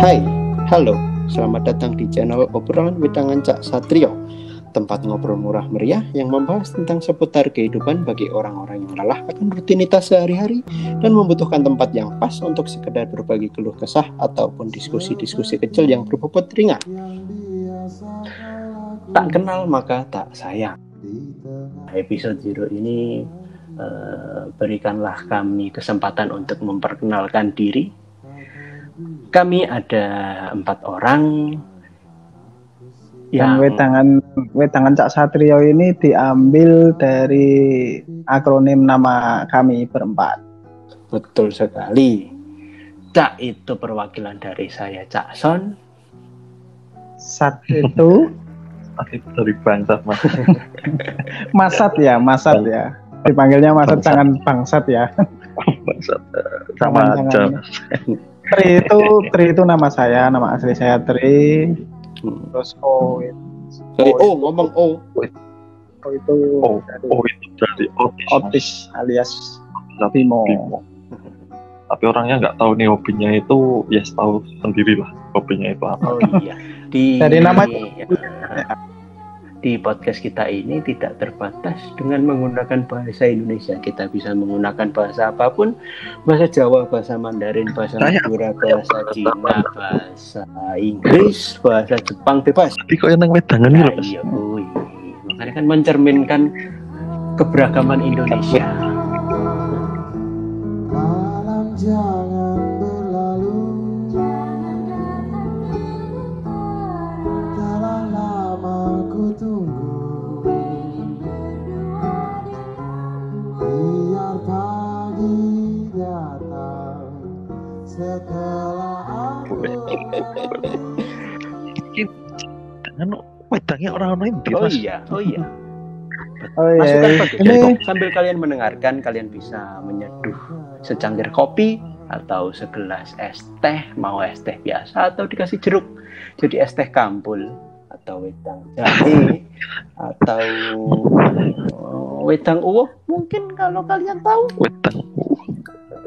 Hai, halo, selamat datang di channel obrolan wedangan Cak Satrio. Tempat ngobrol murah meriah yang membahas tentang seputar kehidupan bagi orang-orang yang lelah akan rutinitas sehari-hari Dan membutuhkan tempat yang pas untuk sekedar berbagi keluh kesah ataupun diskusi-diskusi kecil yang berbobot ringan. Tak kenal maka tak sayang. Episode zero ini eh, berikanlah kami kesempatan untuk memperkenalkan diri kami ada empat orang yang yang wedangan wedangan Cak Satrio ini diambil dari akronim nama kami berempat. betul sekali. Cak itu perwakilan dari saya Cak Son. Sat itu itu dari bangsa mas Masat ya, Masat ya. Dipanggilnya Masat jangan bangsat ya. bangsa sama jangan. Tri itu Tri itu nama saya, nama asli saya Tri. Hmm. Terus O itu, Dari oh ngomong oh. O itu oh dari oh itu dari otis Otis alias Bimo. Bimo. tapi orangnya nggak tahu nih hobinya itu ya tahu sendiri lah hobinya itu apa Oh iya. Di Dari nama- di podcast kita ini tidak terbatas dengan menggunakan bahasa Indonesia. Kita bisa menggunakan bahasa apa pun, bahasa Jawa, bahasa Mandarin, bahasa Madura, bahasa Cina, bahasa Inggris, bahasa Jepang bebas. tapi kok yang wedangan loh Nah, mas iya. Makanya kan mencerminkan keberagaman Indonesia. Dengan wedangnya orang-orang ini Oh iya, oh iya. Oh iya. Masukan bagus. Ini sambil kalian mendengarkan, kalian bisa menyeduh secangkir kopi atau segelas es teh, mau es teh biasa atau dikasih jeruk. Jadi es teh kampul atau wedang jahe atau oh, wedang uwo mungkin kalau kalian tahu. wedang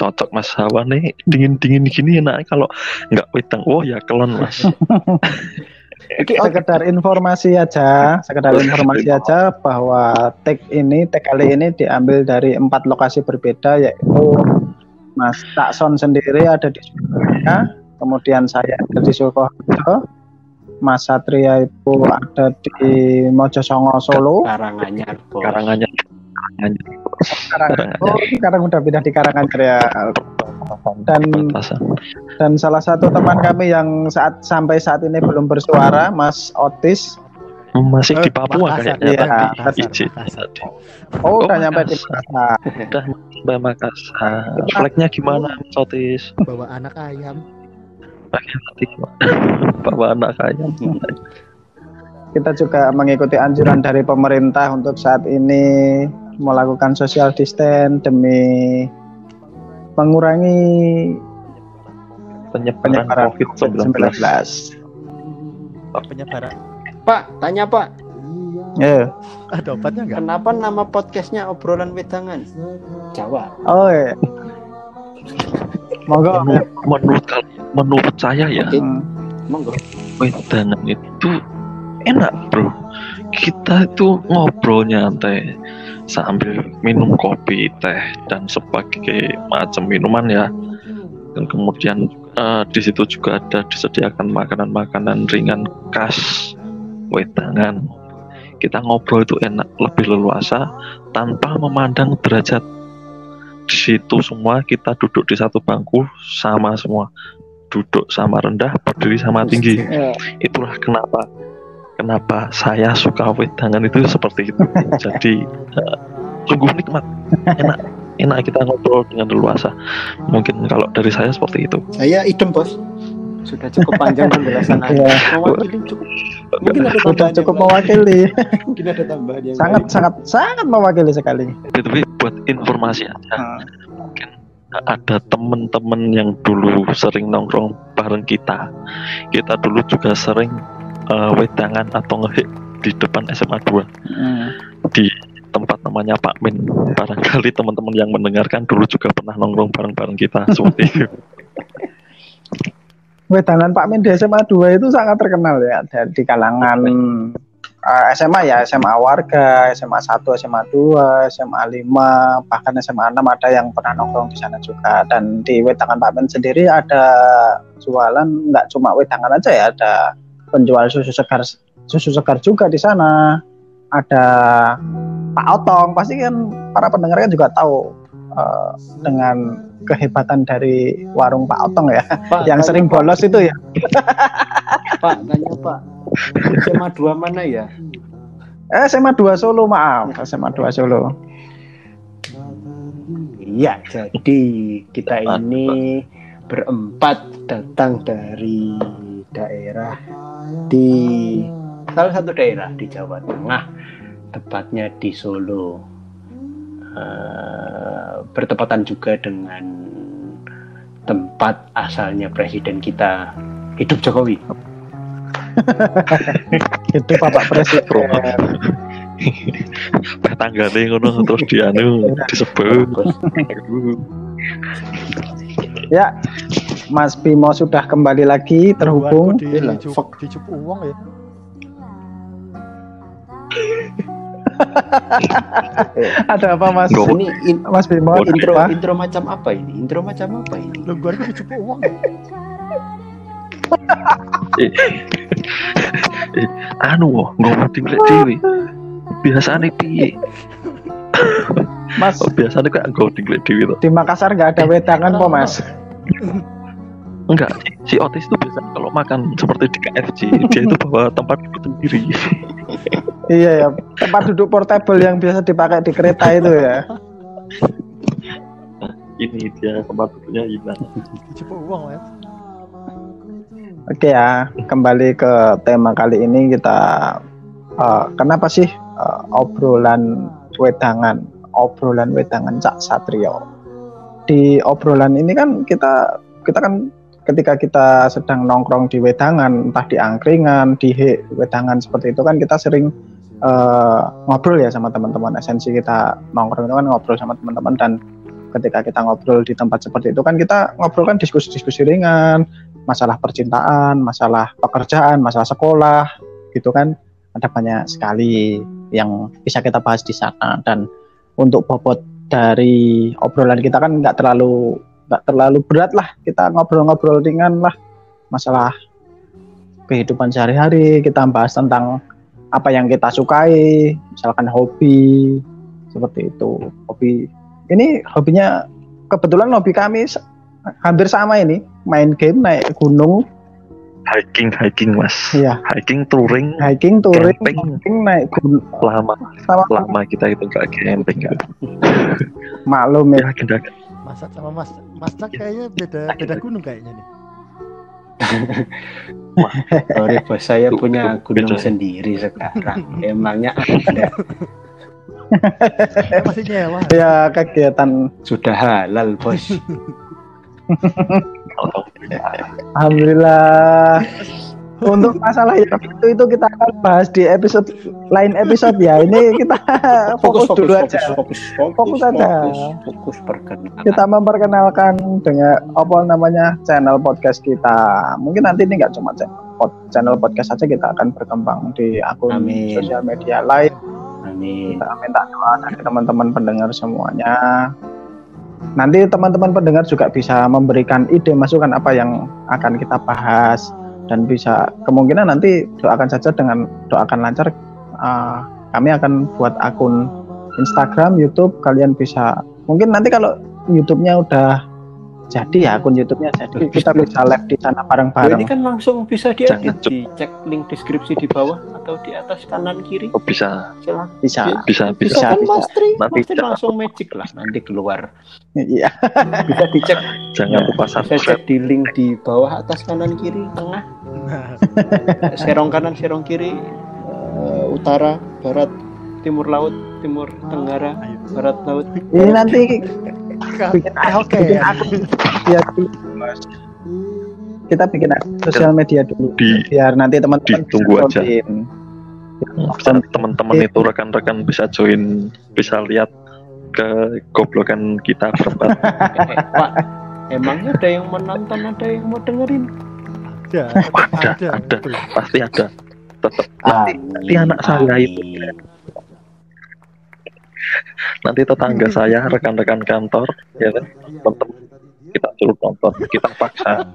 cocok mas. Hawa nih dingin-dingin gini enak. Kalau nggak wedang oh ya kelon mas. Oke, oh, sekedar informasi aja, sekedar informasi aja bahwa tag ini, tag kali ini diambil dari empat lokasi berbeda yaitu Mas Takson sendiri ada di Surabaya, kemudian saya ada di Sukoharjo, Mas Satria itu ada di Mojosongo Solo, Karanganyar, bos. karangannya sekarang, oh, sekarang udah pindah di Karanganyar ya. Dan dan salah satu teman kami yang saat sampai saat ini belum bersuara, Mas Otis, masih di Eh, Papua Makassar, kayaknya iya, Makassar, Makassar. oh, Oh, udah nyampe di Makassar. Udah sampai Makassar. Flagnya gimana Mas Otis? Bawa anak ayam. Bawa anak ayam. Kita juga mengikuti anjuran dari pemerintah untuk saat ini melakukan social distance demi mengurangi penyebaran penyebaran COVID-19 COVID-19. penyebaran Pak, tanya Pak, Ya. ada obatnya enggak kenapa nama podcastnya obrolan wedangan? Jawa. Oh, iya. Monggo. menurut, menurut menurut saya ya Oke. Hmm. Monggo. wedangan itu enak bro kita itu ngobrol nyantai sambil minum kopi teh dan sebagai macam minuman ya. Dan kemudian eh, di situ juga ada disediakan makanan-makanan ringan khas wedangan. Kita ngobrol itu enak lebih leluasa tanpa memandang derajat. Di situ semua kita duduk di satu bangku sama semua. Duduk sama rendah berdiri sama tinggi. Ya. itulah kenapa kenapa saya suka wedangan itu seperti itu jadi eh, sungguh nikmat enak enak kita ngobrol dengan leluasa mungkin kalau dari saya seperti itu Saya idem bos. Sudah cukup panjang penjelasan Anda. Mewakili cukup. Mungkin ada Sudah cukup mewakili. Mungkin ada tambahan yang Sangat lain. sangat sangat mewakili sekali. tapi buat informasi aja Hmm. mungkin ada temen-temen yang dulu sering nongkrong bareng kita kita dulu juga sering eh, wedangan atau ngehik di depan SMA 2 Hmm. di tempat namanya Pak Min. Barangkali teman-teman yang mendengarkan dulu juga pernah nongkrong bareng-bareng kita seperti itu. wedangan Pak Min di SMA 2 itu sangat terkenal ya dari di kalangan eh, SMA ya, SMA warga, SMA 1, SMA 2, SMA 5, bahkan SMA 6 ada yang pernah nongkrong di sana juga. Dan di wedangan Pak Min sendiri ada jualan nggak cuma wedangan aja ya, ada penjual susu segar susu segar juga di sana. Ada Pak Otong, pasti kan para pendengar kan juga tahu eh, dengan kehebatan dari warung Pak Otong ya, Pak, yang sering Pak. bolos itu ya. Pak, tanya Pak. SMA 2 mana ya? Eh, SMA 2 Solo, maaf. SMA 2 Solo. Iya, jadi kita ini berempat datang dari daerah di salah satu daerah di Jawa Tengah, tepatnya di Solo. Eh, bertepatan juga dengan tempat asalnya presiden kita hidup Jokowi. Itu Bapak Presiden. Teh tanggane ngono terus dianu disebut. Ya, Mas Bimo sudah kembali lagi terhubung. Di, Iya dicup, uang ya. Ada apa Mas? Ini in- Mas Bimo intro apa? intro macam apa ini? Intro macam apa ini? Lu gua dicup uang. Anu wo, ngomong tinggal dewi. Biasane piye? Mas Biasane kok nggo tinggal dewi tuh. di Makassar nggak ada wedangan kok Mas. Enggak, si Otis itu biasa kalau makan seperti di KFC, dia itu bawa tempat duduk sendiri. Iya ya, tempat duduk portable yang biasa dipakai di kereta itu ya. Ini dia tempat duduknya hilang. Dicup uang ya. Oke ya, kembali ke tema kali ini kita eh, kenapa sih eh, obrolan wedangan, obrolan wedangan Cak Satrio. Di obrolan ini kan kita kita kan ketika kita sedang nongkrong di wedangan, entah di angkringan, di wedangan seperti itu kan kita sering eh, ngobrol ya sama teman-teman. Esensi kita nongkrong itu kan ngobrol sama teman-teman dan ketika kita ngobrol di tempat seperti itu kan kita ngobrol kan diskusi-diskusi ringan, masalah percintaan, masalah pekerjaan, masalah sekolah, gitu kan ada banyak sekali yang bisa kita bahas di sana dan untuk bobot dari obrolan kita kan nggak terlalu nggak terlalu berat lah kita ngobrol-ngobrol ringan lah masalah kehidupan sehari-hari kita bahas tentang apa yang kita sukai misalkan hobi seperti itu hobi ini hobinya kebetulan hobi kami hampir sama ini main game naik gunung Hiking, hiking mas. Iya. Hiking, touring, hiking touring Camping. camping, naik gunung lama sama lama kita itu nggak camping kan. maklum ya Ya Masak sama Mas Mas Cak kayaknya beda beda gunung kayaknya nih. Sorry bos, saya punya gunung sendiri sekarang. Emangnya ada masih nyewa. ya kegiatan sudah halal bos. alhamdulillah untuk masalah yang itu itu kita akan bahas di episode lain episode ya ini kita fokus, dulu aja fokus, fokus, Fokus aja. fokus, fokus perkenalan. kita memperkenalkan dengan apa namanya channel podcast kita mungkin nanti ini nggak cuma channel podcast saja kita akan berkembang di akun Amin. sosial media lain Amin. kita minta doa dari teman-teman pendengar semuanya nanti teman-teman pendengar juga bisa memberikan ide masukan apa yang akan kita bahas dan bisa kemungkinan nanti doakan saja dengan doakan lancar uh, kami akan buat akun Instagram, YouTube. Kalian bisa mungkin nanti kalau YouTube-nya udah jadi ya akun YouTube-nya jadi kita bisa live di sana bareng-bareng ini kan langsung bisa diedit, dicek link deskripsi di bawah atau di atas kanan kiri. Oh, bisa, Silakan. bisa bisa, bisa. Bisa, kan bisa. Mas Tri? Nanti Mas Tri jangan- langsung magic lah nanti keluar. iya Bisa dicek, Jangan lupa bisa subscribe. cek di link di bawah atas kanan kiri tengah Nah, serong kanan serong kiri eh, utara barat timur laut timur tenggara barat laut ini nanti Oke, bikin oke. bikin akun Mas. kita bikin akun sosial media dulu Di biar nanti teman-teman ditunggu bisa aja. join. bisa teman-teman itu rekan-rekan bisa join, bisa lihat ke goblokan kita berempat. Eh, Pak emangnya ada yang menonton ada yang mau dengerin Ada, Ada, ada. Bro. pasti ada tetap nanti, nanti anak saya itu nanti tetangga saya rekan-rekan kantor ya kan? Tetap kita suruh nonton kita paksa.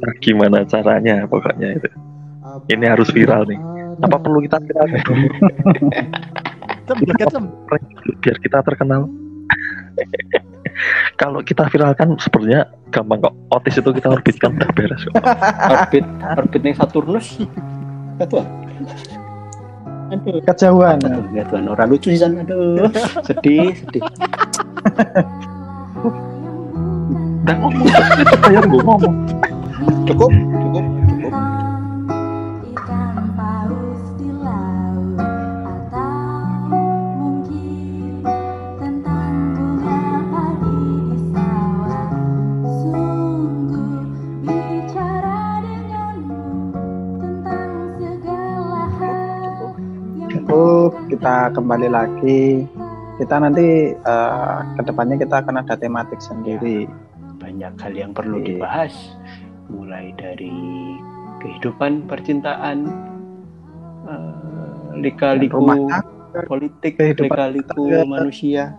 Nah, gimana caranya pokoknya itu? Ini harus viral nih. Apa perlu kita viral? Biar kita terkenal. Kalau kita viralkan sebenarnya gampang kok. Otis itu kita orbitkan udah beres kok. orbit orbitnya Saturnus. Ketua. Aduh, Kejauhan. aduh, ya Tuhan, orang lucu sih sana. Aduh, sedih, sedih. dan ngomong saya ngomong Cukup, cukup, kita kembali lagi. Kita nanti eh, ke depannya kita akan ada tematik sendiri. Banyak hal yang perlu Iya. dibahas, mulai dari kehidupan percintaan, eh, lika-liku politik, kehidupan lika-liku manusia.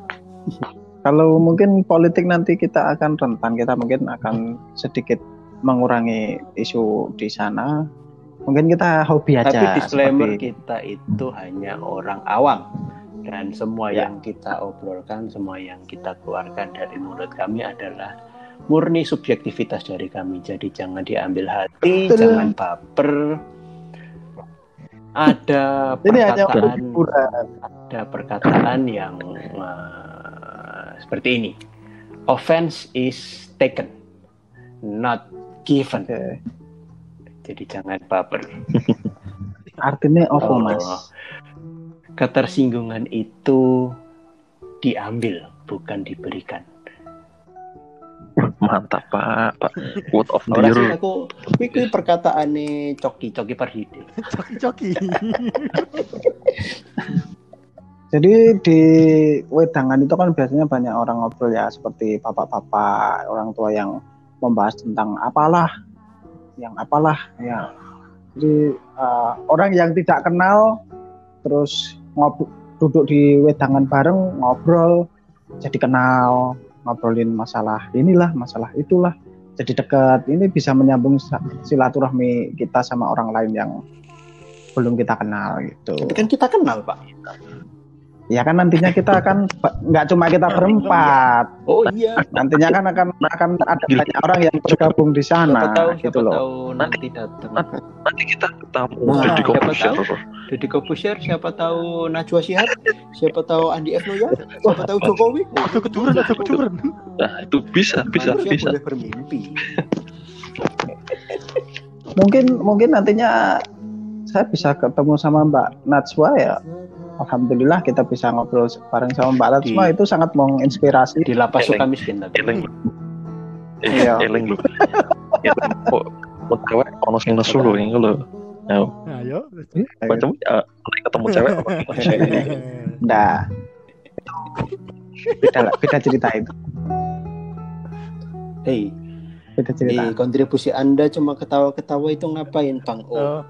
Kalau mungkin politik nanti kita akan rentan, kita mungkin akan sedikit mengurangi isu di sana. Mungkin kita hobi aja. Tapi disclaimer seperti- kita itu hanya orang awam dan semua Ya. yang kita obrolkan, semua yang kita keluarkan dari mulut kami adalah murni subjektivitas dari kami. Jadi jangan diambil hati, Betul. jangan baper. Ada perkataan, ada perkataan yang eh, seperti ini. Offense is taken, not given. Oke. Jadi jangan baper. Artinya apa, Oh, Mas? Ketersinggungan itu diambil, bukan diberikan. mantap pak pak quote of the year aku, iki perkataan nih coki coki perhide. Coki-coki. Jadi di wedangan itu kan biasanya banyak orang ngobrol ya seperti bapak-bapak, orang tua yang membahas tentang apalah, yang apalah ya. Jadi eh, orang yang tidak kenal terus ngob duduk di wedangan bareng ngobrol jadi kenal ngobrolin masalah inilah masalah itulah jadi dekat ini bisa menyambung silaturahmi kita sama orang lain yang belum kita kenal gitu. Tapi kan kita kenal pak. Ya kan nantinya kita akan nggak cuma kita berempat, Oh iya. nantinya kan akan akan ada banyak orang yang bergabung di Siapa sana tahu, gitu siapa loh. tahu nanti datang. nanti kita ketemu Wah, di siapa Corbusier tahu? Deddy Kobusier, siapa tahu Najwa Shihab, siapa tahu Andi F. Noya, siapa tahu Jokowi. Ada keturunan, ada keturunan. nah itu bisa bisa Manusia bisa boleh bermimpi. Mungkin mungkin nantinya saya bisa ketemu sama Mbak Najwa ya. Alhamdulillah kita bisa ngobrol bareng sama Mbak Di- itu sangat menginspirasi. Di lapas suka miskin tapi. eling Iya. eling lu eling kok cewek ono sing nesu lho ini lho Ayo. macam ketemu cewek apa? Nah, beda lah, beda cerita itu. Hei, Beda cerita. di kontribusi Anda cuma ketawa-ketawa itu ngapain, Bang? Oh.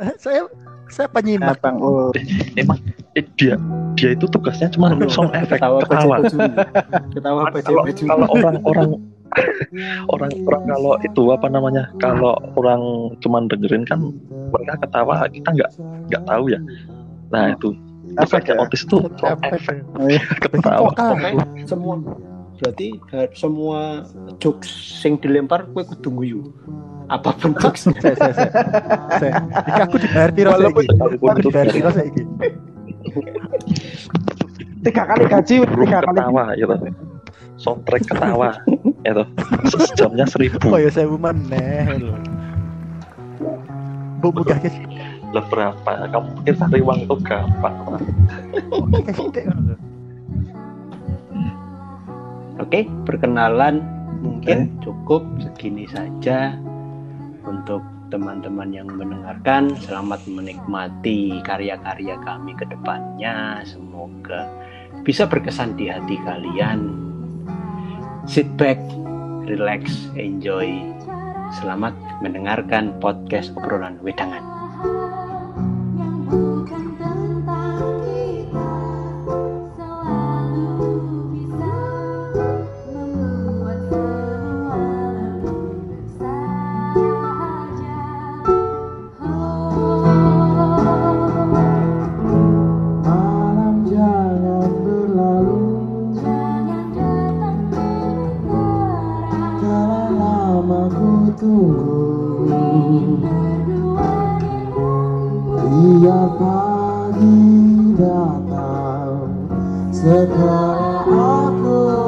Eh, saya saya penyimak. Bang Ul. emang eh, dia dia itu tugasnya cuma sound efek ketawa ketawa Ketawa kalau kalau orang-orang orang orang kalau itu apa namanya kalau orang cuman dengerin kan mereka ketawa kita nggak nggak tahu ya nah itu Efek tugasnya ya? otis tuh sound efek Oh, iya. ketawa semua berarti ha- semua jokes sing dilempar kue kudu guyu. Apa pun jokesnya. Saya saya saya. Saya. Iki aku dibayar piro saiki? Walaupun Aku dibayar piro saiki? Tiga kali gaji, tiga kali. ketawa gitu soundtrack ketawa itu sejamnya seribu Oh ya saya meneh. Bu mudah ke lah berapa kamu pikir cari uang itu gampang Oke, perkenalan mungkin cukup segini saja untuk teman-teman yang mendengarkan. Selamat menikmati karya-karya kami ke depannya. Semoga bisa berkesan di hati kalian. Sit back, relax, enjoy. Selamat mendengarkan podcast obrolan wedangan. yang bukan tunggu. Biar pagi datang Setelah aku